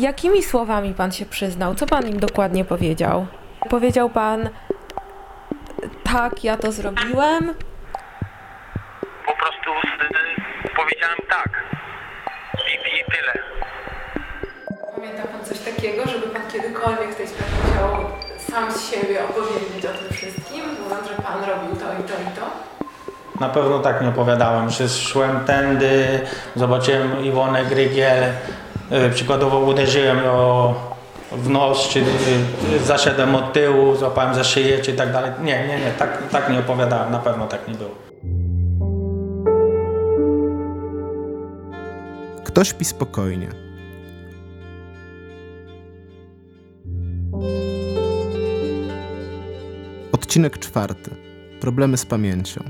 Jakimi słowami pan się przyznał? Co pan im dokładnie powiedział? Powiedział pan, tak, ja to zrobiłem? Po prostu y, powiedziałem tak. I, I tyle. Pamięta pan coś takiego, żeby pan kiedykolwiek w tej sprawie chciał sam z siebie opowiedzieć o tym wszystkim, mówiąc, że pan robił to i to i to? Na pewno tak nie opowiadałem, że szłem tędy, zobaczyłem Iwonę Grygiel, przykładowo uderzyłem ją w nos, czy y, zaszedłem od tyłu, złapałem za szyję, czy tak dalej. Nie, nie, nie, tak, tak nie opowiadałem, na pewno tak nie było. Kto śpi spokojnie? Odcinek czwarty. Problemy z pamięcią.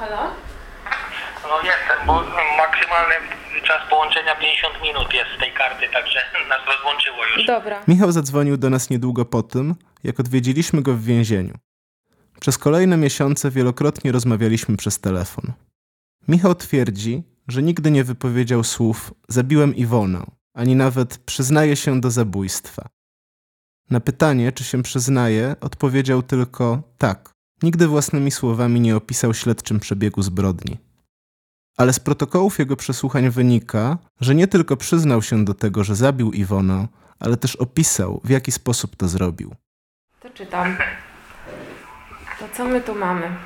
Halo? No jestem, bo maksymalny czas połączenia 50 minut jest z tej karty, także nas rozłączyło już. Dobra. Michał zadzwonił do nas niedługo po tym, jak odwiedziliśmy go w więzieniu. Przez kolejne miesiące wielokrotnie rozmawialiśmy przez telefon. Michał twierdzi, że nigdy nie wypowiedział słów zabiłem Iwonę, ani nawet przyznaje się do zabójstwa. Na pytanie, czy się przyznaje, odpowiedział tylko tak. Nigdy własnymi słowami nie opisał śledczym przebiegu zbrodni. Ale z protokołów jego przesłuchań wynika, że nie tylko przyznał się do tego, że zabił Iwonę, ale też opisał, w jaki sposób to zrobił. To czytam. To co my tu mamy?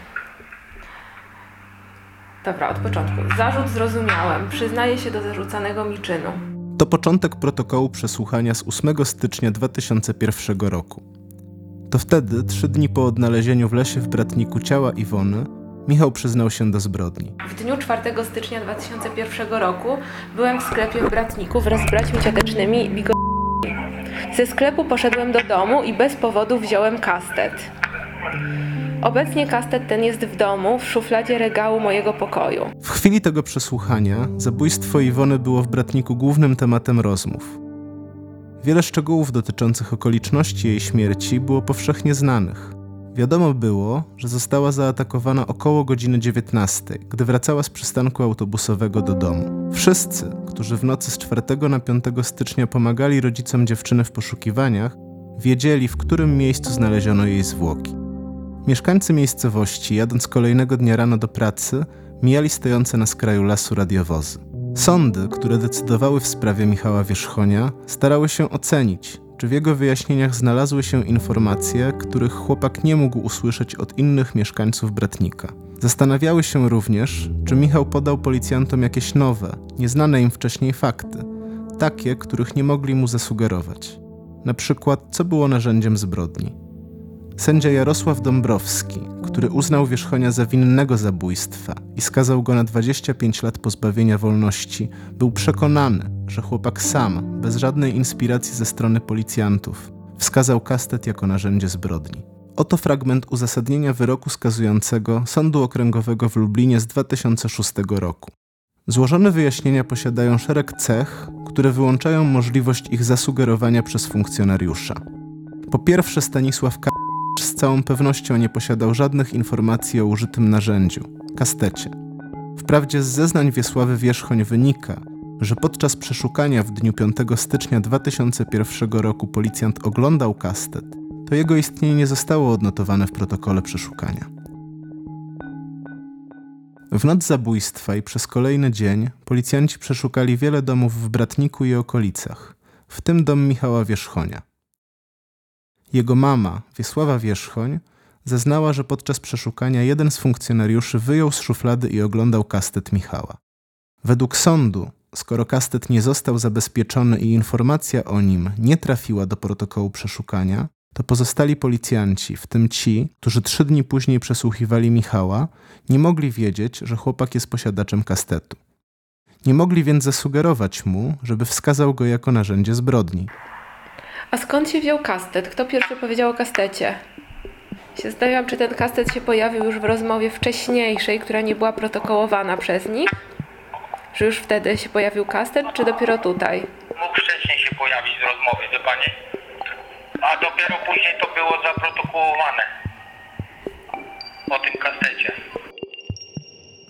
Dobra, od początku. Zarzut zrozumiałem. Przyznaję się do zarzucanego mi czynu. To początek protokołu przesłuchania z 8 stycznia 2001 roku. To wtedy, trzy dni po odnalezieniu w lesie w Bratniku ciała Iwony, Michał przyznał się do zbrodni. W dniu 4 stycznia 2001 roku byłem w sklepie w Bratniku wraz z braćmi ciotecznymi Bigo... Ze sklepu poszedłem do domu i bez powodu wziąłem kastet. Obecnie kastet ten jest w domu, w szufladzie regału mojego pokoju. W chwili tego przesłuchania zabójstwo Iwony było w Bratniku głównym tematem rozmów. Wiele szczegółów dotyczących okoliczności jej śmierci było powszechnie znanych. Wiadomo było, że została zaatakowana około godziny 19, gdy wracała z przystanku autobusowego do domu. Wszyscy, którzy w nocy z 4 na 5 stycznia pomagali rodzicom dziewczyny w poszukiwaniach, wiedzieli, w którym miejscu znaleziono jej zwłoki. Mieszkańcy miejscowości, jadąc kolejnego dnia rano do pracy, mijali stojące na skraju lasu radiowozy. Sądy, które decydowały w sprawie Michała Wierzchonia, starały się ocenić, czy w jego wyjaśnieniach znalazły się informacje, których chłopak nie mógł usłyszeć od innych mieszkańców Bratnika. Zastanawiały się również, czy Michał podał policjantom jakieś nowe, nieznane im wcześniej fakty, takie, których nie mogli mu zasugerować. Na przykład, co było narzędziem zbrodni. Sędzia Jarosław Dąbrowski, który uznał Wierzchonia za winnego zabójstwa i skazał go na 25 lat pozbawienia wolności, był przekonany, że chłopak sam, bez żadnej inspiracji ze strony policjantów, wskazał kastet jako narzędzie zbrodni. Oto fragment uzasadnienia wyroku skazującego Sądu Okręgowego w Lublinie z 2006 roku. Złożone wyjaśnienia posiadają szereg cech, które wyłączają możliwość ich zasugerowania przez funkcjonariusza. Po pierwsze, Stanisław K z całą pewnością nie posiadał żadnych informacji o użytym narzędziu kastecie. Wprawdzie z zeznań Wiesławy Wierzchoń wynika, że podczas przeszukania w dniu 5 stycznia 2001 roku policjant oglądał kastet, to jego istnienie nie zostało odnotowane w protokole przeszukania. W noc zabójstwa i przez kolejny dzień policjanci przeszukali wiele domów w Bratniku i okolicach, w tym dom Michała Wierzchonia. Jego mama, Wiesława Wierzchoń, zeznała, że podczas przeszukania jeden z funkcjonariuszy wyjął z szuflady i oglądał kastet Michała. Według sądu, skoro kastet nie został zabezpieczony i informacja o nim nie trafiła do protokołu przeszukania, to pozostali policjanci, w tym ci, którzy trzy dni później przesłuchiwali Michała, nie mogli wiedzieć, że chłopak jest posiadaczem kastetu. Nie mogli więc zasugerować mu, żeby wskazał go jako narzędzie zbrodni. A skąd się wziął kastet? Kto pierwszy powiedział o kastecie? Się zastanawiam, czy ten kastet się pojawił już w rozmowie wcześniejszej, która nie była protokołowana przez nich? Że już wtedy się pojawił kastet, czy dopiero tutaj? Mógł wcześniej się pojawić w rozmowie, wie pani? A dopiero później to było zaprotokołowane. O tym kasecie.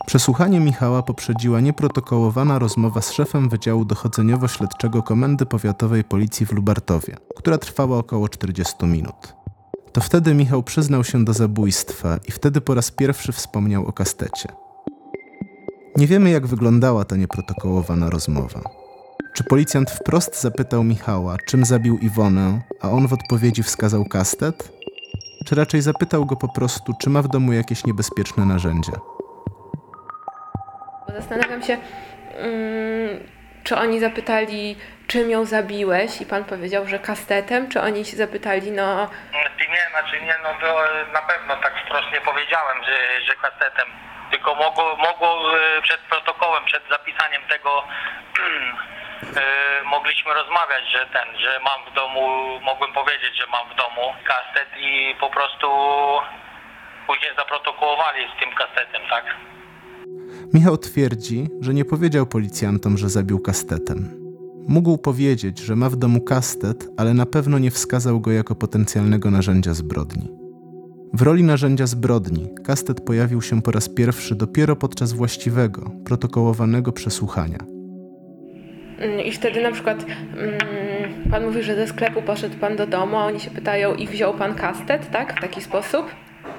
Przesłuchanie Michała poprzedziła nieprotokołowana rozmowa z szefem Wydziału Dochodzeniowo-Śledczego Komendy Powiatowej Policji w Lubartowie, która trwała około 40 minut. To wtedy Michał przyznał się do zabójstwa i wtedy po raz pierwszy wspomniał o kastecie. Nie wiemy, jak wyglądała ta nieprotokołowana rozmowa. Czy policjant wprost zapytał Michała, czym zabił Iwonę, a on w odpowiedzi wskazał kastet? Czy raczej zapytał go po prostu, czy ma w domu jakieś niebezpieczne narzędzie? Zastanawiam się, mm, czy oni zapytali, czym ją zabiłeś i pan powiedział, że kastetem, czy oni się zapytali, no Ty nie, znaczy nie, no to e, na pewno tak wprost nie powiedziałem, że, że kasetem. Tylko mogło, mogło e, przed protokołem, przed zapisaniem tego e, mogliśmy rozmawiać, że ten, że mam w domu, mogłem powiedzieć, że mam w domu kaset i po prostu później zaprotokołowali z tym kasetem, tak? Michał twierdzi, że nie powiedział policjantom, że zabił kastetem. Mógł powiedzieć, że ma w domu kastet, ale na pewno nie wskazał go jako potencjalnego narzędzia zbrodni. W roli narzędzia zbrodni kastet pojawił się po raz pierwszy dopiero podczas właściwego, protokołowanego przesłuchania. Mm, I wtedy na przykład mm, pan mówi, że ze sklepu poszedł pan do domu, a oni się pytają i wziął pan kastet, tak? W taki sposób?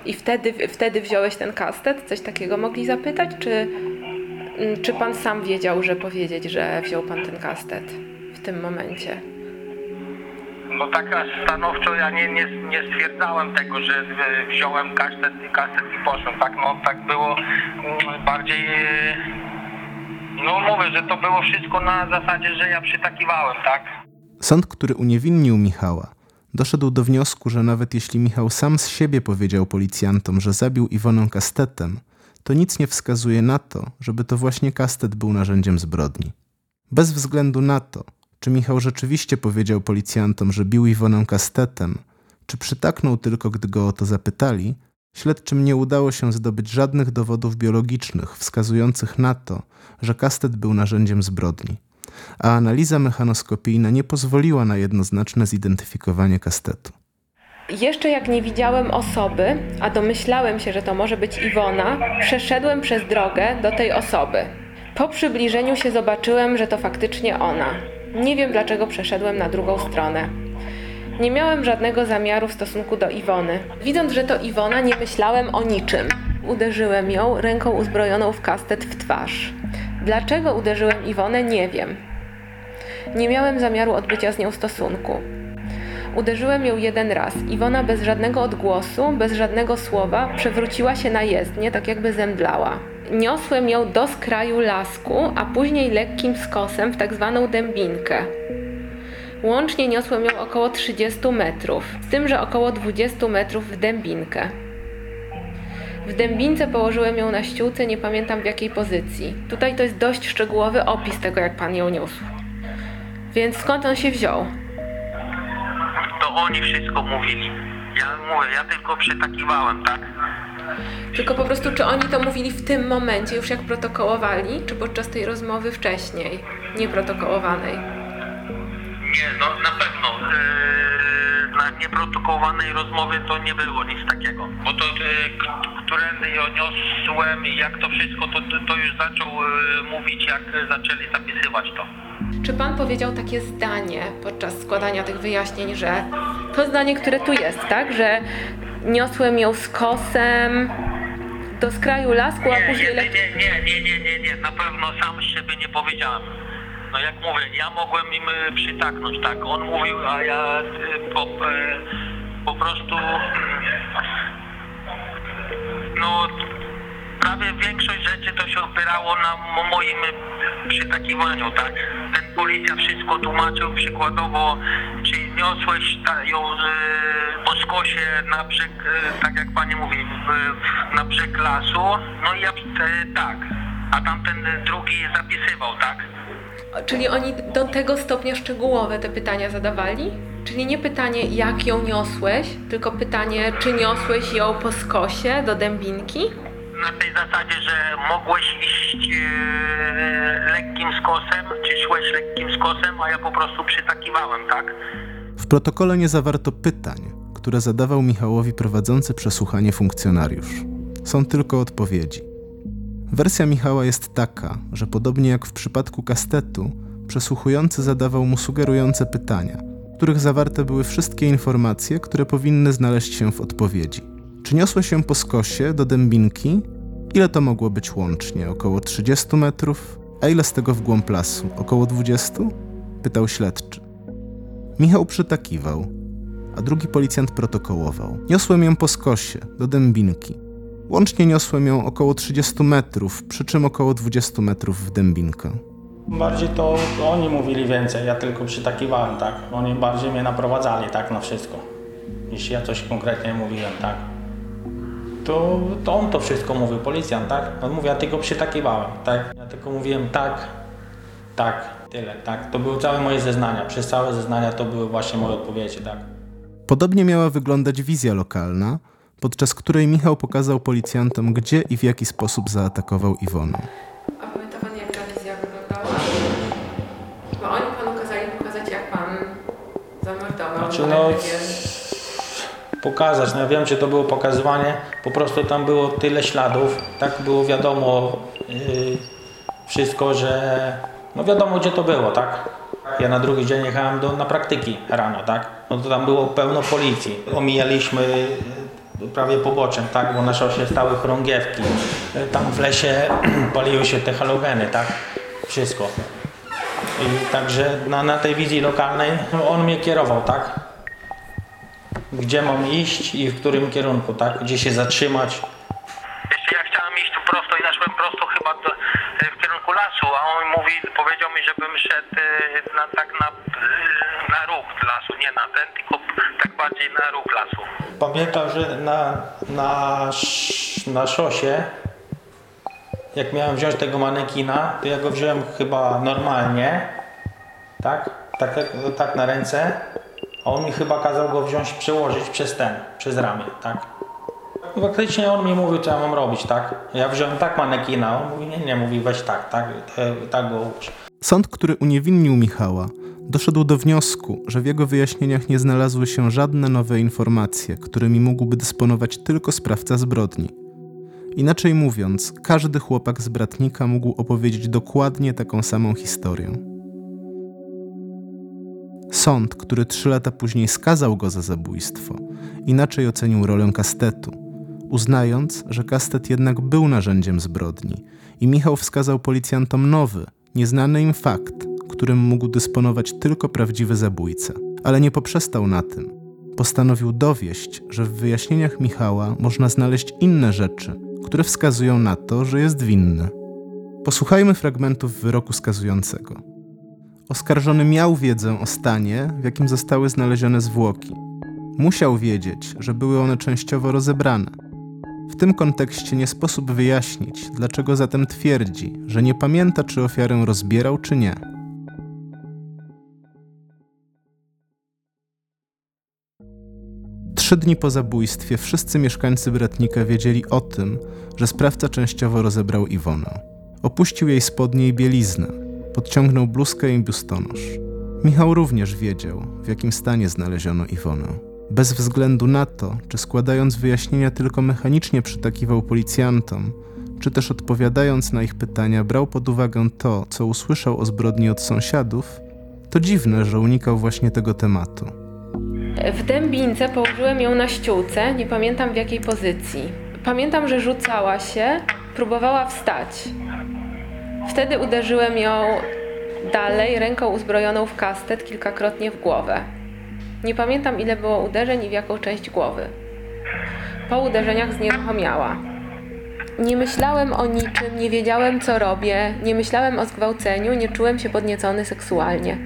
I wtedy, wtedy wziąłeś ten kastet? Coś takiego mogli zapytać? Czy, mm, czy pan sam wiedział, że powiedzieć, że wziął pan ten kastet w tym momencie? No tak aż stanowczo ja nie, nie, nie stwierdzałem tego, że e, wziąłem kaset, kaset i poszłem. Tak, no tak było mm, bardziej. e, No mówię, że to było wszystko na zasadzie, że ja przytakiwałem, tak? Sąd, który uniewinnił Michała, doszedł do wniosku, że nawet jeśli Michał sam z siebie powiedział policjantom, że zabił Iwonę kastetem, to nic nie wskazuje na to, żeby to właśnie kastet był narzędziem zbrodni. Bez względu na to, czy Michał rzeczywiście powiedział policjantom, że bił Iwonę kastetem, czy przytaknął tylko, gdy go o to zapytali, śledczym nie udało się zdobyć żadnych dowodów biologicznych wskazujących na to, że kastet był narzędziem zbrodni a analiza mechanoskopijna nie pozwoliła na jednoznaczne zidentyfikowanie kastetu. Jeszcze jak nie widziałem osoby, a domyślałem się, że to może być Iwona, przeszedłem przez drogę do tej osoby. Po przybliżeniu się zobaczyłem, że to faktycznie ona. Nie wiem dlaczego przeszedłem na drugą stronę. Nie miałem żadnego zamiaru w stosunku do Iwony. Widząc, że to Iwona, nie myślałem o niczym. Uderzyłem ją ręką uzbrojoną w kastet w twarz. Dlaczego uderzyłem Iwonę, nie wiem. Nie miałem zamiaru odbycia z nią stosunku. Uderzyłem ją jeden raz. Iwona bez żadnego odgłosu, bez żadnego słowa przewróciła się na jezdnię, tak jakby zemdlała. Niosłem ją do skraju lasku, a później lekkim skosem w tak zwaną dębinkę. Łącznie niosłem ją około 30 metrów, z tym, że około 20 metrów w dębinkę. W dębince położyłem ją na ściółce, nie pamiętam w jakiej pozycji. Tutaj to jest dość szczegółowy opis tego, jak pan ją niósł. Więc skąd on się wziął? To oni wszystko mówili. Ja mówię, ja tylko przytakiwałem, tak? Tylko po prostu, czy oni to mówili w tym momencie, już jak protokołowali, czy podczas tej rozmowy wcześniej, nieprotokołowanej? Nie, no na pewno. Yy, nieprotokołowanej rozmowie to nie było nic takiego. Bo to, k- którędy ją niosłem i jak to wszystko, to, to- już zaczął yy, mówić, jak zaczęli zapisywać to. Czy pan powiedział takie zdanie podczas składania tych wyjaśnień, że to zdanie, które tu jest, tak? Że niosłem ją z kosem do skraju lasku, a Nie, później... nie, nie, nie, nie, nie, nie, nie, na pewno sam z siebie nie powiedziałem. No jak mówię, ja mogłem im y, przytaknąć, tak, on mówił, a ja y, po, y, po prostu no prawie większość rzeczy to się opierało na mo- moim przytakiwaniu, tak. Ten policja wszystko tłumaczył przykładowo, czy niosłeś ta, ją po skosie na brzeg, tak jak pani mówi, w, na brzeg lasu, no i ja tak. A tamten drugi zapisywał, tak? Czyli oni do tego stopnia szczegółowe te pytania zadawali? Czyli nie pytanie, jak ją niosłeś, tylko pytanie, czy niosłeś ją po skosie do dębinki? Na tej zasadzie, że mogłeś iść e, lekkim skosem, czy szłeś lekkim skosem, a ja po prostu przytakiwałem, tak? W protokole nie zawarto pytań, które zadawał Michałowi prowadzący przesłuchanie funkcjonariusz. Są tylko odpowiedzi. Wersja Michała jest taka, że podobnie jak w przypadku kastetu, przesłuchujący zadawał mu sugerujące pytania, w których zawarte były wszystkie informacje, które powinny znaleźć się w odpowiedzi. Czy niosło się po skosie do dębinki? Ile to mogło być łącznie? Około 30 metrów? A ile z tego w głąb lasu? Około 20? Pytał śledczy. Michał przytakiwał, a drugi policjant protokołował. Niosłem ją po skosie, do dębinki. Łącznie niosłem ją około 30 metrów, przy czym około 20 metrów w dębinkę. Bardziej to oni mówili więcej, ja tylko przytakiwałem, tak? Oni bardziej mnie naprowadzali, tak, na wszystko. Niż ja coś konkretnie mówiłem, tak? To, to on to wszystko mówił, policjant, tak? On mówi, ja tylko przytakiwałem, tak? Ja tylko mówiłem tak, tak, tyle, tak? To były całe moje zeznania. Przez całe zeznania to były właśnie moje odpowiedzi, tak? Podobnie miała wyglądać wizja lokalna, podczas której Michał pokazał policjantom, gdzie i w jaki sposób zaatakował Iwonę. A pamięta pan, jak ta wizja wyglądała? Bo oni panu kazali pokazać, jak pan zamordował. Znaczy, no, Grygiel. pokazać. No ja wiem, czy to było pokazywanie, po prostu tam było tyle śladów, tak było wiadomo yy, wszystko, że no wiadomo gdzie to było, tak? Ja na drugi dzień jechałem do, na praktyki rano, tak? No to tam było pełno policji. Omijaliśmy prawie poboczem, tak? Bo na szosie stały chorągiewki. Tam w lesie paliły się te halogeny, tak? Wszystko. I także na, na tej wizji lokalnej no, on mnie kierował, tak? gdzie mam iść i w którym kierunku, tak? Gdzie się zatrzymać. Jeszcze ja chciałem iść tu prosto i ja szłem prosto chyba do, e, w kierunku lasu, a on mówi, powiedział mi, żebym szedł e, na, tak na, e, na róg lasu, nie na ten, tylko tak bardziej na róg lasu. Pamiętam, że na, na, na szosie, jak miałem wziąć tego manekina, to ja go wziąłem chyba normalnie, tak? Tak, tak, tak na ręce, a on mi chyba kazał go wziąć, przełożyć przez ten, przez ramię, tak? I Faktycznie on mi mówił, co ja mam robić, tak? Ja wziąłem tak manekina, on mówi, nie, nie, mówi, weź tak, tak, e, tak go ułóż. Sąd, który uniewinnił Michała, doszedł do wniosku, że w jego wyjaśnieniach nie znalazły się żadne nowe informacje, którymi mógłby dysponować tylko sprawca zbrodni. Inaczej mówiąc, każdy chłopak z bratnika mógł opowiedzieć dokładnie taką samą historię. Sąd, który trzy lata później skazał go za zabójstwo, inaczej ocenił rolę kastetu, uznając, że kastet jednak był narzędziem zbrodni i Michał wskazał policjantom nowy, nieznany im fakt, którym mógł dysponować tylko prawdziwy zabójca. Ale nie poprzestał na tym. Postanowił dowieść, że w wyjaśnieniach Michała można znaleźć inne rzeczy, które wskazują na to, że jest winny. Posłuchajmy fragmentów wyroku skazującego. Oskarżony miał wiedzę o stanie, w jakim zostały znalezione zwłoki. Musiał wiedzieć, że były one częściowo rozebrane. W tym kontekście nie sposób wyjaśnić, dlaczego zatem twierdzi, że nie pamięta, czy ofiarę rozbierał, czy nie. Trzy dni po zabójstwie wszyscy mieszkańcy Bratnika wiedzieli o tym, że sprawca częściowo rozebrał Iwonę. Opuścił jej spodnie i bieliznę, podciągnął bluzkę i biustonosz. Michał również wiedział, w jakim stanie znaleziono Iwonę. Bez względu na to, czy składając wyjaśnienia tylko mechanicznie przytakiwał policjantom, czy też odpowiadając na ich pytania brał pod uwagę to, co usłyszał o zbrodni od sąsiadów, to dziwne, że unikał właśnie tego tematu. W dębince położyłem ją na ściółce, nie pamiętam w jakiej pozycji. Pamiętam, że rzucała się, próbowała wstać. Wtedy uderzyłem ją dalej ręką uzbrojoną w kastet kilkakrotnie w głowę. Nie pamiętam ile było uderzeń i w jaką część głowy. Po uderzeniach znieruchomiała. Nie myślałem o niczym, nie wiedziałem co robię, nie myślałem o zgwałceniu, nie czułem się podniecony seksualnie.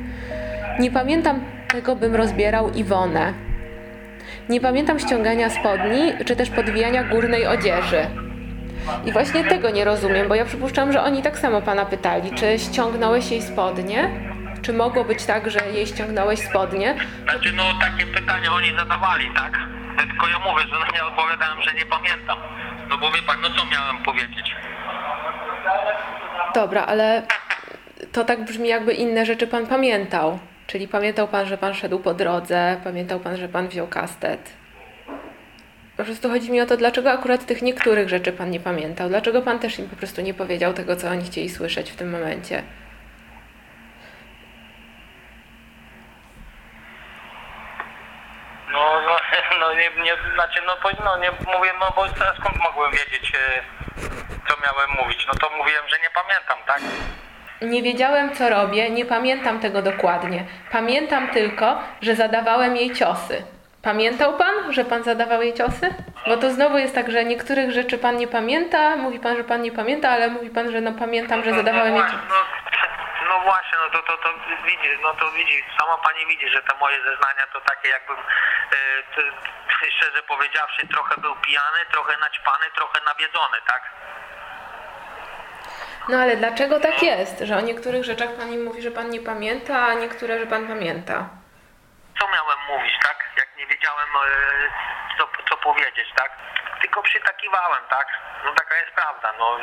Nie pamiętam tego, bym rozbierał Iwonę. Nie pamiętam ściągania spodni, czy też podwijania górnej odzieży. I właśnie tego nie rozumiem, bo ja przypuszczam, że oni tak samo pana pytali, czy ściągnąłeś jej spodnie? Czy mogło być tak, że jej ściągnąłeś spodnie? Znaczy, no takie pytania oni zadawali, tak? Tylko ja mówię, że no, ja odpowiadałem, że nie pamiętam. No bo wie pan, no co miałem powiedzieć? Dobra, ale to tak brzmi, jakby inne rzeczy pan pamiętał. Czyli pamiętał pan, że pan szedł po drodze, pamiętał pan, że pan wziął kastet. Po prostu chodzi mi o to, dlaczego akurat tych niektórych rzeczy pan nie pamiętał. Dlaczego pan też im po prostu nie powiedział tego, co oni chcieli słyszeć w tym momencie. No, no, no nie, nie, znaczy, no, no nie mówię, no bo teraz skąd mogłem wiedzieć, e, co miałem mówić? No to mówiłem, że nie pamiętam, tak? Nie wiedziałem, co robię, nie pamiętam tego dokładnie. Pamiętam tylko, że zadawałem jej ciosy. Pamiętał pan, że pan zadawał jej ciosy? Bo to znowu jest tak, że niektórych rzeczy pan nie pamięta, mówi pan, że pan nie pamięta, ale mówi pan, że no pamiętam, że zadawałem jej no, ciosy. no, no właśnie, no to, to, to widzi, no to widzi, sama pani widzi, że te moje zeznania to takie jakbym, e, szczerze powiedziawszy, trochę był pijany, trochę naćpany, trochę nawiedzony, tak? No ale dlaczego tak jest, że o niektórych rzeczach pani mówi, że pan nie pamięta, a niektóre, że pan pamięta? Co miałem mówić, tak? Jak nie wiedziałem, e, co, co powiedzieć, tak? Tylko przytakiwałem, tak? No taka jest prawda, no.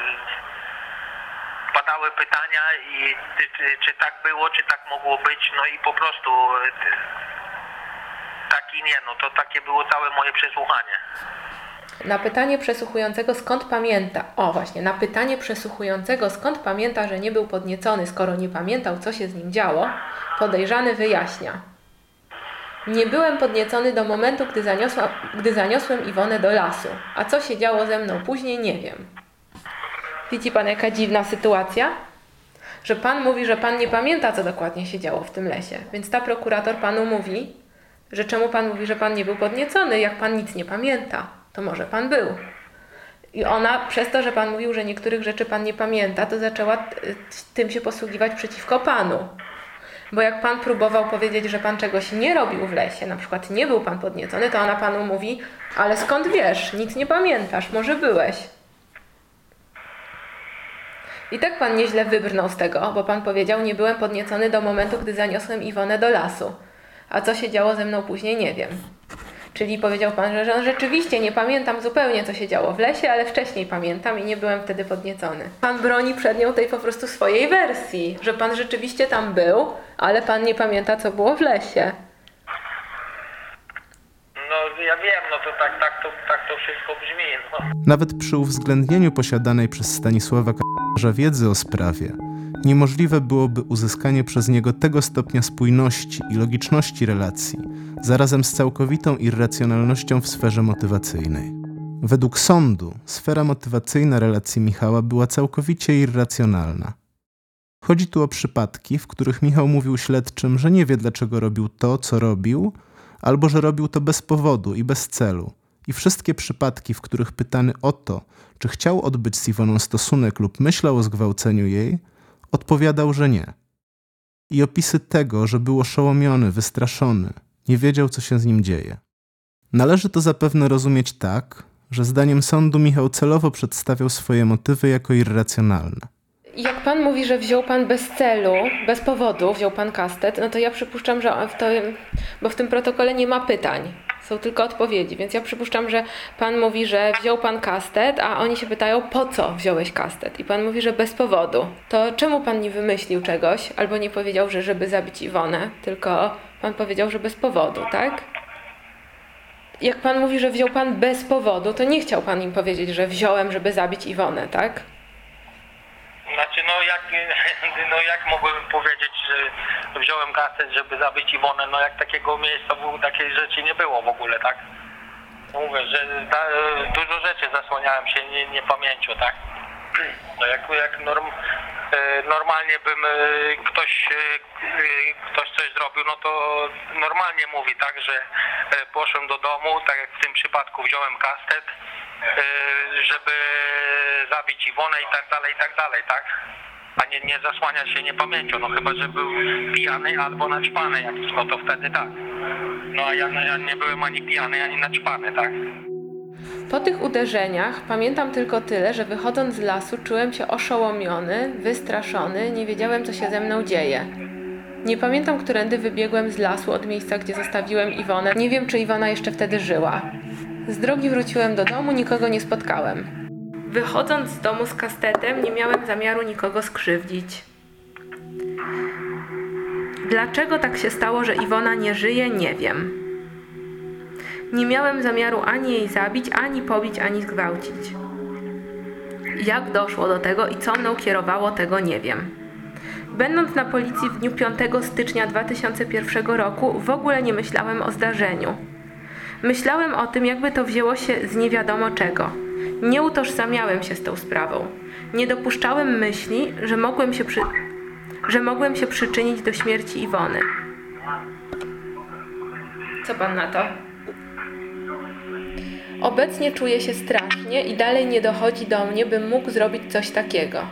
Padały pytania i czy, czy, tak było, czy tak mogło być, no i po prostu e, tak i nie, no to takie było całe moje przesłuchanie. Na pytanie przesłuchującego skąd pamięta, o właśnie, na pytanie przesłuchującego skąd pamięta, że nie był podniecony, skoro nie pamiętał, co się z nim działo, podejrzany wyjaśnia. Nie byłem podniecony do momentu, gdy, zaniosła, gdy zaniosłem Iwonę do lasu, a co się działo ze mną później, nie wiem. Widzi pan, jaka dziwna sytuacja? Że pan mówi, że pan nie pamięta, co dokładnie się działo w tym lesie. Więc ta prokurator panu mówi, że czemu pan mówi, że pan nie był podniecony, jak pan nic nie pamięta, to może pan był. I ona, przez to, że pan mówił, że niektórych rzeczy pan nie pamięta, to zaczęła e, tym się posługiwać przeciwko panu. Bo jak pan próbował powiedzieć, że pan czegoś nie robił w lesie, na przykład nie był pan podniecony, to ona panu mówi, ale skąd wiesz, nic nie pamiętasz, może byłeś. I tak pan nieźle wybrnął z tego, bo pan powiedział, nie byłem podniecony do momentu, gdy zaniosłem Iwonę do lasu. A co się działo ze mną później, nie wiem. Czyli powiedział pan, że, że rzeczywiście nie pamiętam zupełnie, co się działo w lesie, ale wcześniej pamiętam i nie byłem wtedy podniecony. Pan broni przed nią tej po prostu swojej wersji, że pan rzeczywiście tam był, ale pan nie pamięta, co było w lesie. No ja wiem, no to tak, tak, to, tak to wszystko brzmi, no. Nawet przy uwzględnieniu posiadanej przez Stanisława Kaczmarza wiedzy o sprawie, niemożliwe byłoby uzyskanie przez niego tego stopnia spójności i logiczności relacji, zarazem z całkowitą irracjonalnością w sferze motywacyjnej. Według sądu sfera motywacyjna relacji Michała była całkowicie irracjonalna. Chodzi tu o przypadki, w których Michał mówił śledczym, że nie wie dlaczego robił to, co robił, albo że robił to bez powodu i bez celu. I wszystkie przypadki, w których pytany o to, czy chciał odbyć z Iwoną stosunek lub myślał o zgwałceniu jej, odpowiadał, że nie. I opisy tego, że był oszołomiony, wystraszony, nie wiedział, co się z nim dzieje. Należy to zapewne rozumieć tak, że zdaniem sądu Michał celowo przedstawiał swoje motywy jako irracjonalne. Jak pan mówi, że wziął pan bez celu, bez powodu, wziął pan kastet, no to ja przypuszczam, że w to, bo w tym protokole nie ma pytań, są tylko odpowiedzi, więc ja przypuszczam, że pan mówi, że wziął pan kastet, a oni się pytają, po co wziąłeś kastet? I pan mówi, że bez powodu. To czemu pan nie wymyślił czegoś, albo nie powiedział, że żeby zabić Iwonę, tylko pan powiedział, że bez powodu, tak? Jak pan mówi, że wziął pan bez powodu, to nie chciał pan im powiedzieć, że wziąłem, żeby zabić Iwonę, tak? Znaczy, no jak, no jak mogłem powiedzieć, że wziąłem kaset, żeby zabić Iwonę, no jak takiego miejsca, takiej rzeczy nie było w ogóle, tak? Mówię, że ta, dużo rzeczy zasłaniałem się nie, niepamięcią, tak? No jak, jak norm, e, normalnie bym e, ktoś, e, ktoś coś zrobił, no to normalnie mówi tak, że poszłem do domu, tak jak w tym przypadku wziąłem kastet, żeby zabić Iwonę i tak dalej, i tak dalej, tak? A nie, nie zasłania się niepamięcią, no chyba, że był pijany albo naćpany jakiś, no to wtedy tak. No a ja, ja nie byłem ani pijany, ani naćpany, tak? Po tych uderzeniach pamiętam tylko tyle, że wychodząc z lasu czułem się oszołomiony, wystraszony, nie wiedziałem co się ze mną dzieje. Nie pamiętam, którędy wybiegłem z lasu od miejsca, gdzie zostawiłem Iwonę. Nie wiem, czy Iwona jeszcze wtedy żyła. Z drogi wróciłem do domu, nikogo nie spotkałem. Wychodząc z domu z kastetem, nie miałem zamiaru nikogo skrzywdzić. Dlaczego tak się stało, że Iwona nie żyje, nie wiem. Nie miałem zamiaru ani jej zabić, ani pobić, ani zgwałcić. Jak doszło do tego i co mną kierowało, tego nie wiem. Będąc na policji w dniu 5 stycznia 2001 roku, w ogóle nie myślałem o zdarzeniu. Myślałem o tym, jakby to wzięło się z nie wiadomo czego. Nie utożsamiałem się z tą sprawą. Nie dopuszczałem myśli, że mogłem się, przy... że mogłem się przyczynić do śmierci Iwony. Co pan na to? Obecnie czuję się strasznie i dalej nie dochodzi do mnie, bym mógł zrobić coś takiego.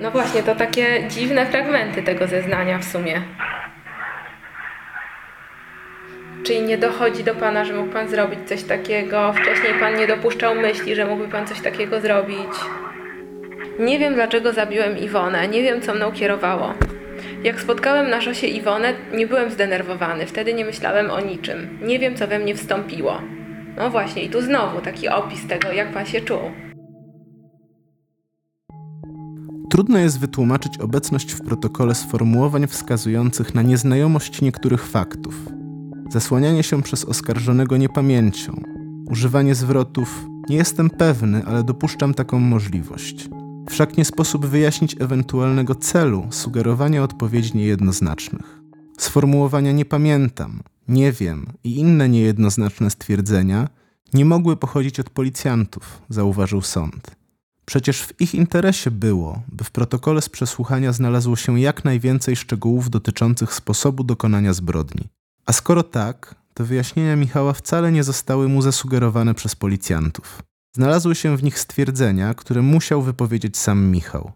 No właśnie, to takie dziwne fragmenty tego zeznania w sumie. Czyli nie dochodzi do pana, że mógł pan zrobić coś takiego? Wcześniej pan nie dopuszczał myśli, że mógłby pan coś takiego zrobić? Nie wiem, dlaczego zabiłem Iwonę, nie wiem, co mną kierowało. Jak spotkałem na szosie Iwonę, nie byłem zdenerwowany, wtedy nie myślałem o niczym. Nie wiem, co we mnie wstąpiło. No właśnie, i tu znowu taki opis tego, jak pan się czuł. Trudno jest wytłumaczyć obecność w protokole sformułowań wskazujących na nieznajomość niektórych faktów, zasłanianie się przez oskarżonego niepamięcią, używanie zwrotów nie jestem pewny, ale dopuszczam taką możliwość. Wszak nie sposób wyjaśnić ewentualnego celu sugerowania odpowiedzi niejednoznacznych. Sformułowania nie pamiętam, nie wiem i inne niejednoznaczne stwierdzenia nie mogły pochodzić od policjantów, zauważył sąd. Przecież w ich interesie było, by w protokole z przesłuchania znalazło się jak najwięcej szczegółów dotyczących sposobu dokonania zbrodni. A skoro tak, to wyjaśnienia Michała wcale nie zostały mu zasugerowane przez policjantów. Znalazły się w nich stwierdzenia, które musiał wypowiedzieć sam Michał.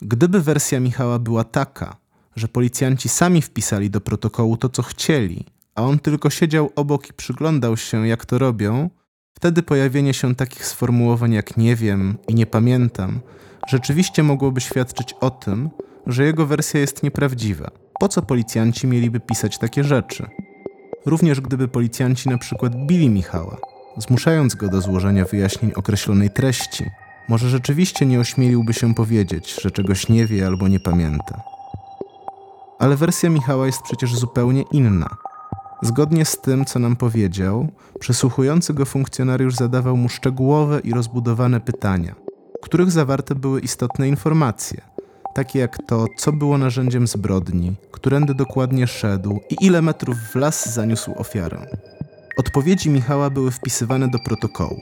Gdyby wersja Michała była taka, że policjanci sami wpisali do protokołu to, co chcieli, a on tylko siedział obok i przyglądał się, jak to robią, wtedy pojawienie się takich sformułowań jak nie wiem i nie pamiętam rzeczywiście mogłoby świadczyć o tym, że jego wersja jest nieprawdziwa. Po co policjanci mieliby pisać takie rzeczy? Również gdyby policjanci na przykład bili Michała, zmuszając go do złożenia wyjaśnień określonej treści, może rzeczywiście nie ośmieliłby się powiedzieć, że czegoś nie wie albo nie pamięta. Ale wersja Michała jest przecież zupełnie inna. Zgodnie z tym, co nam powiedział, przesłuchujący go funkcjonariusz zadawał mu szczegółowe i rozbudowane pytania, w których zawarte były istotne informacje, takie jak to, co było narzędziem zbrodni, którędy dokładnie szedł i ile metrów w las zaniósł ofiarę. Odpowiedzi Michała były wpisywane do protokołu.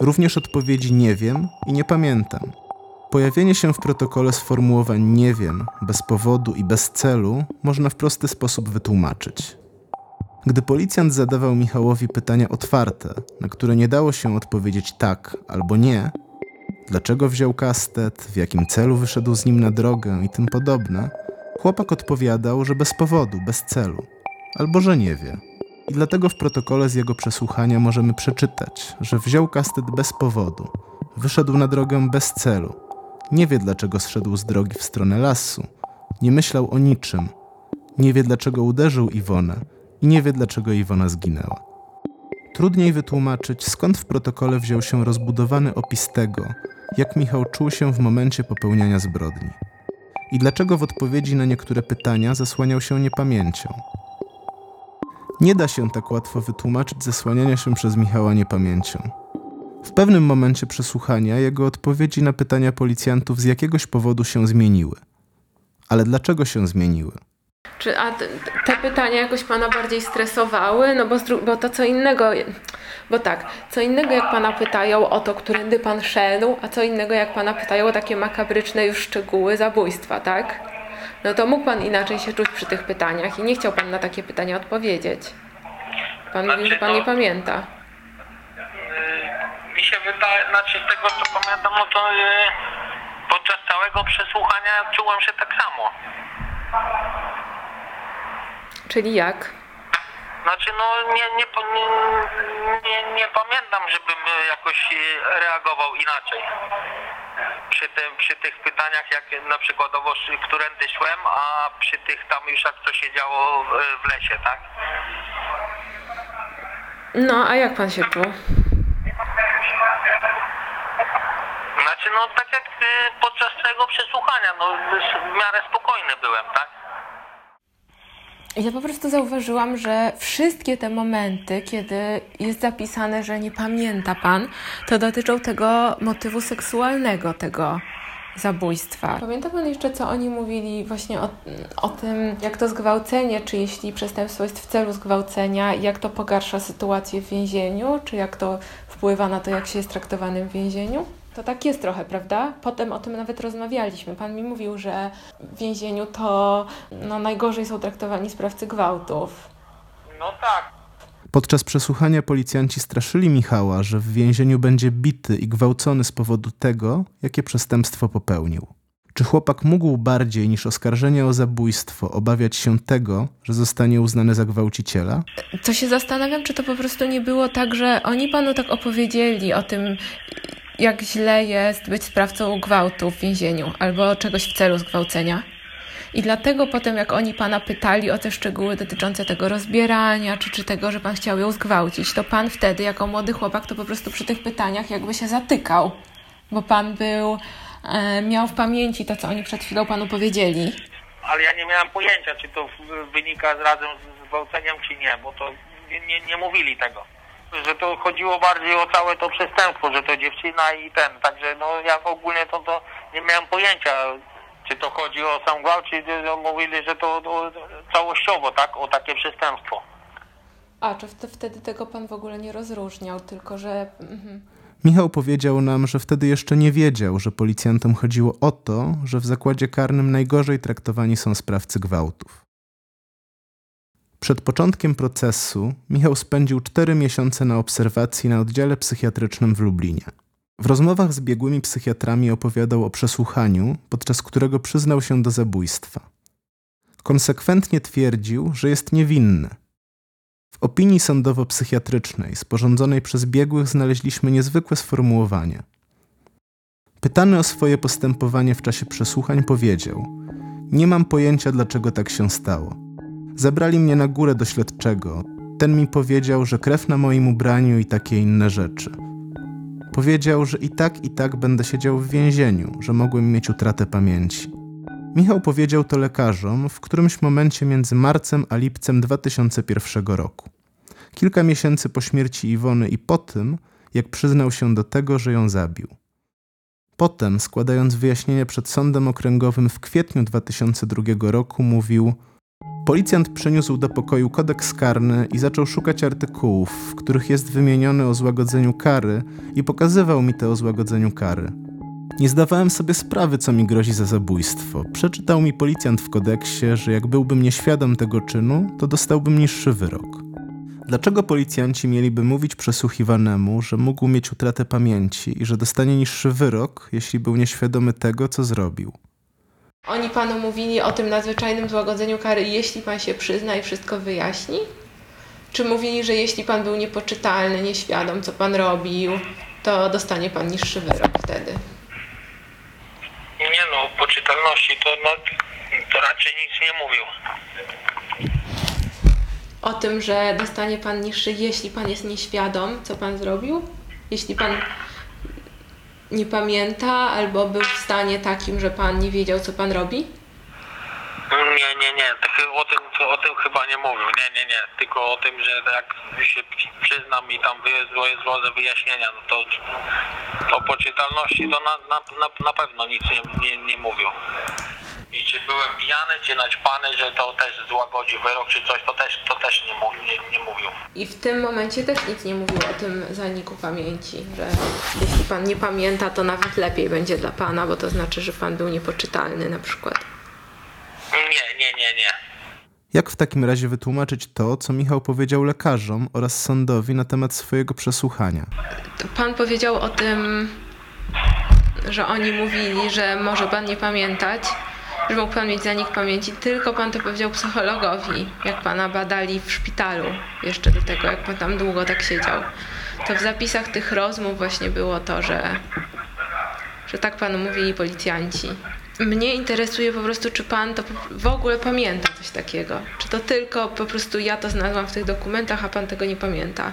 Również odpowiedzi nie wiem i nie pamiętam. Pojawienie się w protokole sformułowań nie wiem, bez powodu i bez celu można w prosty sposób wytłumaczyć. Gdy policjant zadawał Michałowi pytania otwarte, na które nie dało się odpowiedzieć tak albo nie, dlaczego wziął kastet, w jakim celu wyszedł z nim na drogę i tym podobne, chłopak odpowiadał, że bez powodu, bez celu, albo że nie wie. I dlatego w protokole z jego przesłuchania możemy przeczytać, że wziął kastet bez powodu, wyszedł na drogę bez celu, nie wie dlaczego zszedł z drogi w stronę lasu, nie myślał o niczym, nie wie dlaczego uderzył Iwonę. I nie wie dlaczego Iwona zginęła. Trudniej wytłumaczyć, skąd w protokole wziął się rozbudowany opis tego, jak Michał czuł się w momencie popełniania zbrodni. I dlaczego w odpowiedzi na niektóre pytania zasłaniał się niepamięcią. Nie da się tak łatwo wytłumaczyć zasłaniania się przez Michała niepamięcią. W pewnym momencie przesłuchania jego odpowiedzi na pytania policjantów z jakiegoś powodu się zmieniły. Ale dlaczego się zmieniły? Czy a te pytania jakoś pana bardziej stresowały? No bo, bo to co innego, bo tak, co innego jak pana pytają o to, którędy pan szedł, a co innego jak pana pytają o takie makabryczne już szczegóły zabójstwa, tak? No to mógł pan inaczej się czuć przy tych pytaniach i nie chciał pan na takie pytania odpowiedzieć. Pan mówi, że pan nie pamięta. Yy, mi się wydaje, znaczy z tego co pamiętam, no to yy, podczas całego przesłuchania czułem się tak samo. Czyli jak? Znaczy, no nie, nie, nie, nie, nie pamiętam, żebym e, jakoś e, reagował inaczej. Przy, tym, przy tych pytaniach, jak na przykładowo, którędy szłem, a przy tych tam już jak to się działo w, w lesie, tak? No, a jak pan się czuł? Znaczy, no tak jak e, podczas tego przesłuchania, no w miarę spokojny byłem, tak? Ja po prostu zauważyłam, że wszystkie te momenty, kiedy jest zapisane, że nie pamięta pan, to dotyczą tego motywu seksualnego, tego zabójstwa. Pamięta pan jeszcze, co oni mówili właśnie o, o tym, jak to zgwałcenie, czy jeśli przestępstwo jest w celu zgwałcenia, jak to pogarsza sytuację w więzieniu, czy jak to wpływa na to, jak się jest traktowanym w więzieniu? To tak jest trochę, prawda? Potem o tym nawet rozmawialiśmy. Pan mi mówił, że w więzieniu to no, najgorzej są traktowani sprawcy gwałtów. No tak. Podczas przesłuchania policjanci straszyli Michała, że w więzieniu będzie bity i gwałcony z powodu tego, jakie przestępstwo popełnił. Czy chłopak mógł bardziej niż oskarżenie o zabójstwo obawiać się tego, że zostanie uznany za gwałciciela? To się zastanawiam, czy to po prostu nie było tak, że oni panu tak opowiedzieli o tym, jak źle jest być sprawcą gwałtu w więzieniu albo czegoś w celu zgwałcenia. I dlatego potem, jak oni pana pytali o te szczegóły dotyczące tego rozbierania, czy, czy tego, że pan chciał ją zgwałcić, to pan wtedy, jako młody chłopak, to po prostu przy tych pytaniach jakby się zatykał, bo pan był, e, miał w pamięci to, co oni przed chwilą panu powiedzieli. Ale ja nie miałem pojęcia, czy to wynika z razem z zgwałceniem, czy nie, bo to nie, nie mówili tego. Że to chodziło bardziej o całe to przestępstwo, że to dziewczyna i ten, także no ja ogólnie to, to nie miałem pojęcia, czy to chodzi o sam gwałt, czy no, mówili, że to, to całościowo, tak, o takie przestępstwo. A, czy wt- wtedy tego pan w ogóle nie rozróżniał, tylko że... Mhm. Michał powiedział nam, że wtedy jeszcze nie wiedział, że policjantom chodziło o to, że w zakładzie karnym najgorzej traktowani są sprawcy gwałtów. Przed początkiem procesu Michał spędził cztery miesiące na obserwacji na oddziale psychiatrycznym w Lublinie. W rozmowach z biegłymi psychiatrami opowiadał o przesłuchaniu, podczas którego przyznał się do zabójstwa. Konsekwentnie twierdził, że jest niewinny. W opinii sądowo-psychiatrycznej sporządzonej przez biegłych znaleźliśmy niezwykłe sformułowanie. Pytany o swoje postępowanie w czasie przesłuchań powiedział: Nie mam pojęcia, dlaczego tak się stało. Zabrali mnie na górę do śledczego. Ten mi powiedział, że krew na moim ubraniu i takie inne rzeczy. Powiedział, że i tak, i tak będę siedział w więzieniu, że mogłem mieć utratę pamięci. Michał powiedział to lekarzom w którymś momencie między marcem a lipcem 2001 roku. Kilka miesięcy po śmierci Iwony i po tym, jak przyznał się do tego, że ją zabił. Potem, składając wyjaśnienie przed sądem okręgowym w kwietniu 2002 roku, mówił: Policjant przyniósł do pokoju kodeks karny i zaczął szukać artykułów, w których jest wymieniony o złagodzeniu kary, i pokazywał mi te o złagodzeniu kary. Nie zdawałem sobie sprawy, co mi grozi za zabójstwo. Przeczytał mi policjant w kodeksie, że jak byłbym nieświadom tego czynu, to dostałbym niższy wyrok. Dlaczego policjanci mieliby mówić przesłuchiwanemu, że mógł mieć utratę pamięci i że dostanie niższy wyrok, jeśli był nieświadomy tego, co zrobił? Oni panu mówili o tym nadzwyczajnym złagodzeniu kary, jeśli pan się przyzna i wszystko wyjaśni? Czy mówili, że jeśli pan był niepoczytalny, nieświadom, co pan robił, to dostanie pan niższy wyrok wtedy? Nie no, o poczytalności to, no, to raczej nic nie mówił. O tym, że dostanie pan niższy, jeśli pan jest nieświadom, co pan zrobił? Jeśli pan nie pamięta albo był w stanie takim, że pan nie wiedział, co pan robi? Nie, nie, nie, chy- o tym, o tym chyba nie mówił, nie, nie, nie, tylko o tym, że jak się przy- przyznam i tam wy- złożę wyjaśnienia, no to o poczytalności to na, na, na, na pewno nic nie, nie, nie mówił. I czy byłem pijany, czy naćpany, że to też złagodzi wyrok, czy coś, to też, to też nie, mówił, nie, nie mówił. I w tym momencie też nic nie mówił o tym zaniku pamięci, że jeśli pan nie pamięta, to nawet lepiej będzie dla pana, bo to znaczy, że pan był niepoczytalny na przykład. Nie, nie, nie, nie. Jak w takim razie wytłumaczyć to, co Michał powiedział lekarzom oraz sądowi na temat swojego przesłuchania? To pan powiedział o tym, że oni mówili, że może pan nie pamiętać, że mógł pan mieć zanik pamięci, tylko pan to powiedział psychologowi, jak pana badali w szpitalu, jeszcze do tego, jak pan tam długo tak siedział. To w zapisach tych rozmów właśnie było to, że, że tak panu mówili policjanci. Mnie interesuje po prostu, czy pan to w ogóle pamięta coś takiego. Czy to tylko po prostu ja to znalazłam w tych dokumentach, a pan tego nie pamięta.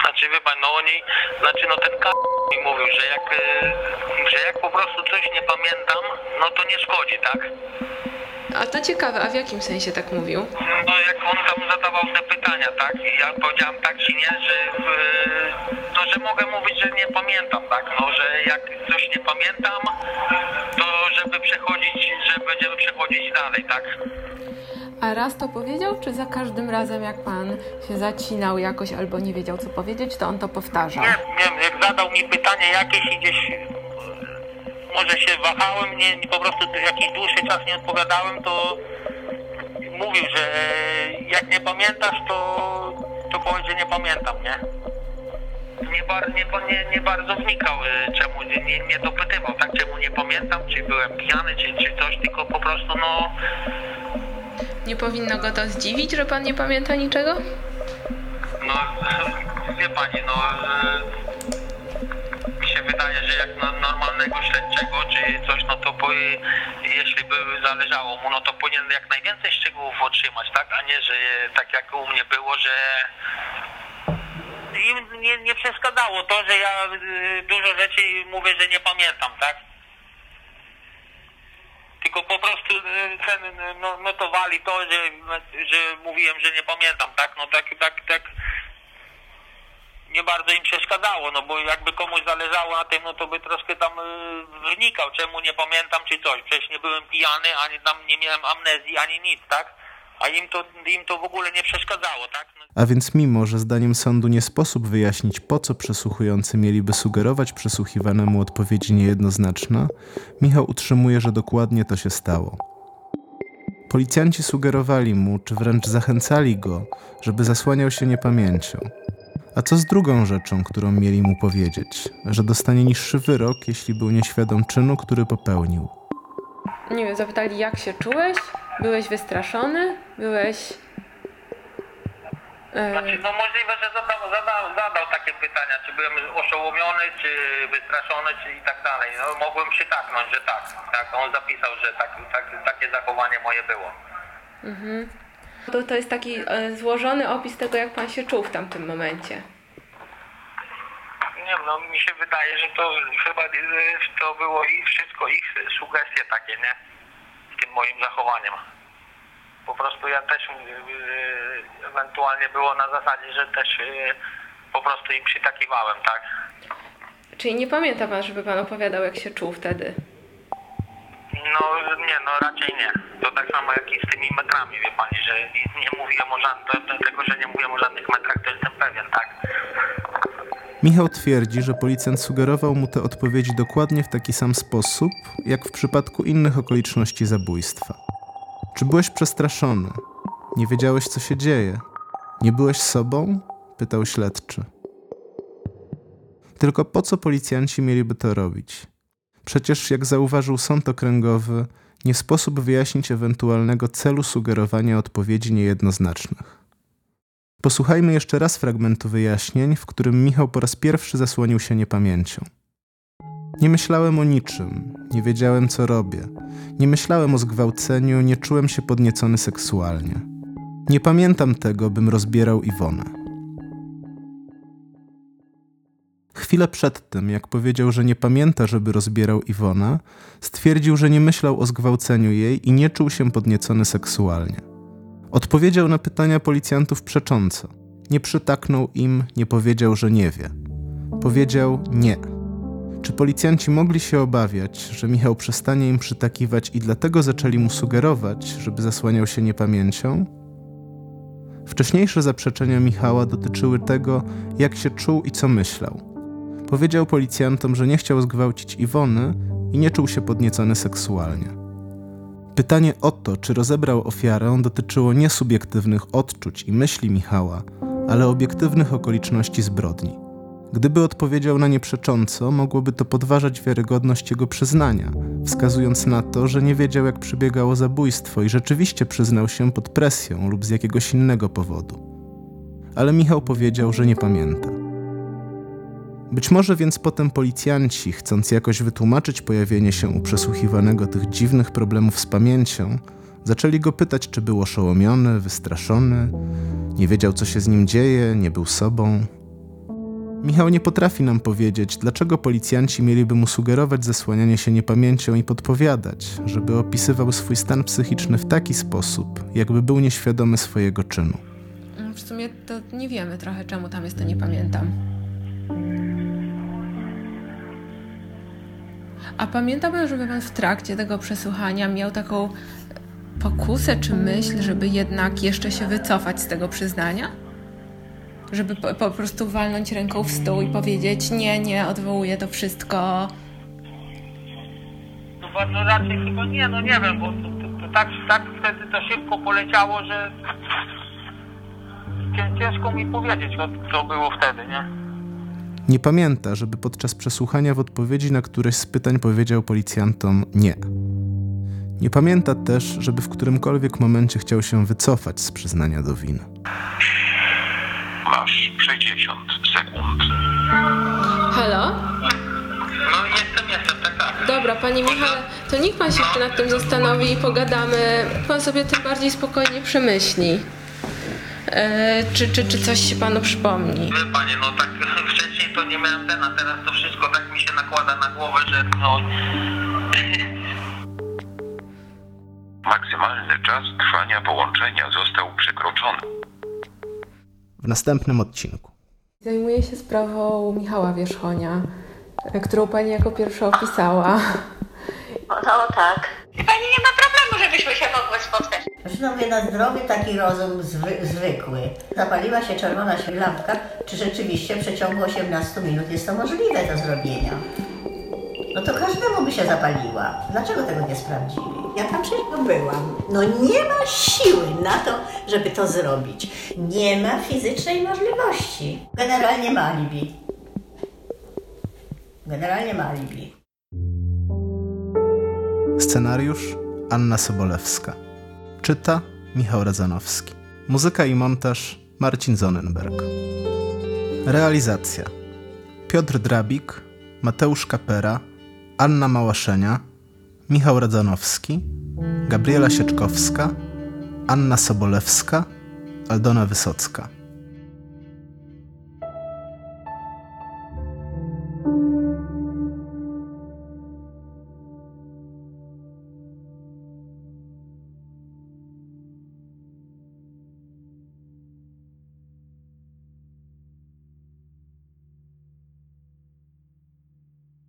Znaczy wie pan, no oni, znaczy no ten k mi mówił, że jak, y, że jak po prostu coś nie pamiętam, no to nie szkodzi, tak? A to ciekawe, a w jakim sensie tak mówił? No jak on tam zadawał te pytania, tak? I ja powiedziałem tak czy nie, że no, że mogę mówić, że nie pamiętam, tak? No, że jak coś nie pamiętam, to żeby przechodzić, że będziemy przechodzić dalej, tak? A raz to powiedział, czy za każdym razem, jak pan się zacinał jakoś albo nie wiedział, co powiedzieć, to on to powtarzał? Nie, nie, jak zadał mi pytanie jakieś i gdzieś może się wahałem, nie, po prostu jakiś dłuższy czas nie odpowiadałem, to mówił, że jak nie pamiętasz, to, to powiedz, że nie pamiętam, nie? Nie, bar, nie, nie, nie bardzo wnikał, y, czemu nie, nie, nie dopytywał, tak, czemu nie pamiętam, czy byłem pijany, czy, czy coś, tylko po prostu, no, Nie powinno go to zdziwić, że pan nie pamięta niczego? No, wie pani, no wydaje, że jak na normalnego śledczego czy coś, no to po, jeśli by zależało mu, no to powinien jak najwięcej szczegółów otrzymać, tak? A nie, że tak jak u mnie było, że im nie, nie przeszkadzało to, że ja e, dużo rzeczy mówię, że nie pamiętam, tak? Tylko po prostu e, ten, e, no, notowali to, że, że mówiłem, że nie pamiętam, tak? No tak, tak, tak nie bardzo im przeszkadzało, no bo jakby komuś zależało na tym, no to by troszkę tam y, wnikał, czemu nie pamiętam czy coś. Przecież nie byłem pijany, ani tam nie miałem amnezji, ani nic, tak? A im to, im to w ogóle nie przeszkadzało, tak? No, A więc mimo, że zdaniem sądu nie sposób wyjaśnić, po co przesłuchujący mieliby sugerować przesłuchiwanemu odpowiedzi niejednoznaczne, Michał utrzymuje, że dokładnie to się stało. Policjanci sugerowali mu, czy wręcz zachęcali go, żeby zasłaniał się niepamięcią. A co z drugą rzeczą, którą mieli mu powiedzieć? Że dostanie niższy wyrok, jeśli był nieświadom czynu, który popełnił. Nie wiem, zapytali jak się czułeś? Byłeś wystraszony? Byłeś... E, Znaczy, no możliwe, że zadał, zadał, zadał takie pytania, czy byłem oszołomiony, czy wystraszony, czy i tak dalej. No, mogłem przytaknąć, że tak. tak. On zapisał, że tak, tak, takie zachowanie moje było. To, to jest taki e, złożony opis tego, jak pan się czuł w tamtym momencie. Nie no mi się wydaje, że to chyba y, to było ich wszystko ich sugestie takie, nie? Z tym moim zachowaniem. Po prostu ja też y, ewentualnie było na zasadzie, że też po prostu im przytakiwałem, tak? Czyli nie pamięta pan, żeby pan opowiadał, jak się czuł wtedy? No nie, no raczej nie. To tak samo jak i z tymi metrami, wie pani, że nie, mówiłem o żadnych, tego, że nie mówiłem o żadnych metrach, to jestem pewien, tak? Michał twierdzi, że policjant sugerował mu te odpowiedzi dokładnie w taki sam sposób, jak w przypadku innych okoliczności zabójstwa. Czy byłeś przestraszony? Nie wiedziałeś, co się dzieje? Nie byłeś sobą? pytał śledczy. Tylko po co policjanci mieliby to robić? Przecież, jak zauważył sąd okręgowy, nie sposób wyjaśnić ewentualnego celu sugerowania odpowiedzi niejednoznacznych. Posłuchajmy jeszcze raz fragmentu wyjaśnień, w którym Michał po raz pierwszy zasłonił się niepamięcią. Nie myślałem o niczym, nie wiedziałem co robię, nie myślałem o zgwałceniu, nie czułem się podniecony seksualnie. Nie pamiętam tego, bym rozbierał Iwonę. Chwilę przed tym, jak powiedział, że nie pamięta, żeby rozbierał Iwonę, stwierdził, że nie myślał o zgwałceniu jej i nie czuł się podniecony seksualnie. Odpowiedział na pytania policjantów przecząco. Nie przytaknął im, nie powiedział, że nie wie. Powiedział nie. Czy policjanci mogli się obawiać, że Michał przestanie im przytakiwać i dlatego zaczęli mu sugerować, żeby zasłaniał się niepamięcią? Wcześniejsze zaprzeczenia Michała dotyczyły tego, jak się czuł i co myślał. Powiedział policjantom, że nie chciał zgwałcić Iwony i nie czuł się podniecony seksualnie. Pytanie o to, czy rozebrał ofiarę, dotyczyło nie subiektywnych odczuć i myśli Michała, ale obiektywnych okoliczności zbrodni. Gdyby odpowiedział na nie przecząco, mogłoby to podważać wiarygodność jego przyznania, wskazując na to, że nie wiedział, jak przebiegało zabójstwo i rzeczywiście przyznał się pod presją lub z jakiegoś innego powodu. Ale Michał powiedział, że nie pamięta. Być może więc potem policjanci, chcąc jakoś wytłumaczyć pojawienie się u przesłuchiwanego tych dziwnych problemów z pamięcią, zaczęli go pytać, czy był oszołomiony, wystraszony, nie wiedział, co się z nim dzieje, nie był sobą. Michał nie potrafi nam powiedzieć, dlaczego policjanci mieliby mu sugerować zasłanianie się niepamięcią i podpowiadać, żeby opisywał swój stan psychiczny w taki sposób, jakby był nieświadomy swojego czynu. W sumie to nie wiemy trochę, czemu tam jest to nie pamiętam. A pamięta pan, żeby pan w trakcie tego przesłuchania miał taką pokusę czy myśl, żeby jednak jeszcze się wycofać z tego przyznania? Żeby po, po prostu walnąć ręką w stół i powiedzieć: Nie, nie, odwołuję to wszystko. No bardzo raczej chyba nie, no nie wiem, bo to, to, to tak, tak wtedy to szybko poleciało, że cię- ciężko mi powiedzieć, co, co było wtedy, nie? Nie pamięta, żeby podczas przesłuchania w odpowiedzi na któreś z pytań powiedział policjantom nie. Nie pamięta też, żeby w którymkolwiek momencie chciał się wycofać z przyznania do winy. Masz 60 sekund. Halo? No jestem, jestem, tak, tak. Dobra, panie Michale, to niech pan się jeszcze nad tym zastanowi i pogadamy. Pan sobie tym bardziej spokojnie przemyśli. E, czy, czy, czy coś się panu przypomni? Wie panie, no tak wcześniej to nie miałem ten, a teraz to wszystko tak mi się nakłada na głowę, że no... Maksymalny czas trwania połączenia został przekroczony. W następnym odcinku. Zajmuję się sprawą Michała Wierzchonia, e, którą pani jako pierwsza opisała. No, no tak. Pani nie ma problemu, Zresztą mówię, na zdrowie taki rozum zwy, zwykły. Zapaliła się czerwona lampka. Czy rzeczywiście w przeciągu 18 minut jest to możliwe do zrobienia? No to każdemu by się zapaliła. Dlaczego tego nie sprawdzili? Ja tam przecież byłam. No nie ma siły na to, żeby to zrobić. Nie ma fizycznej możliwości. Generalnie ma alibi. Generalnie ma alibi. Scenariusz Anna Sobolewska. Czyta Michał Radzanowski. Muzyka i montaż Marcin Zonenberg. Realizacja Piotr Drabik, Mateusz Kapera, Anna Małaszenia, Michał Radzanowski, Gabriela Sieczkowska, Anna Sobolewska, Aldona Wysocka.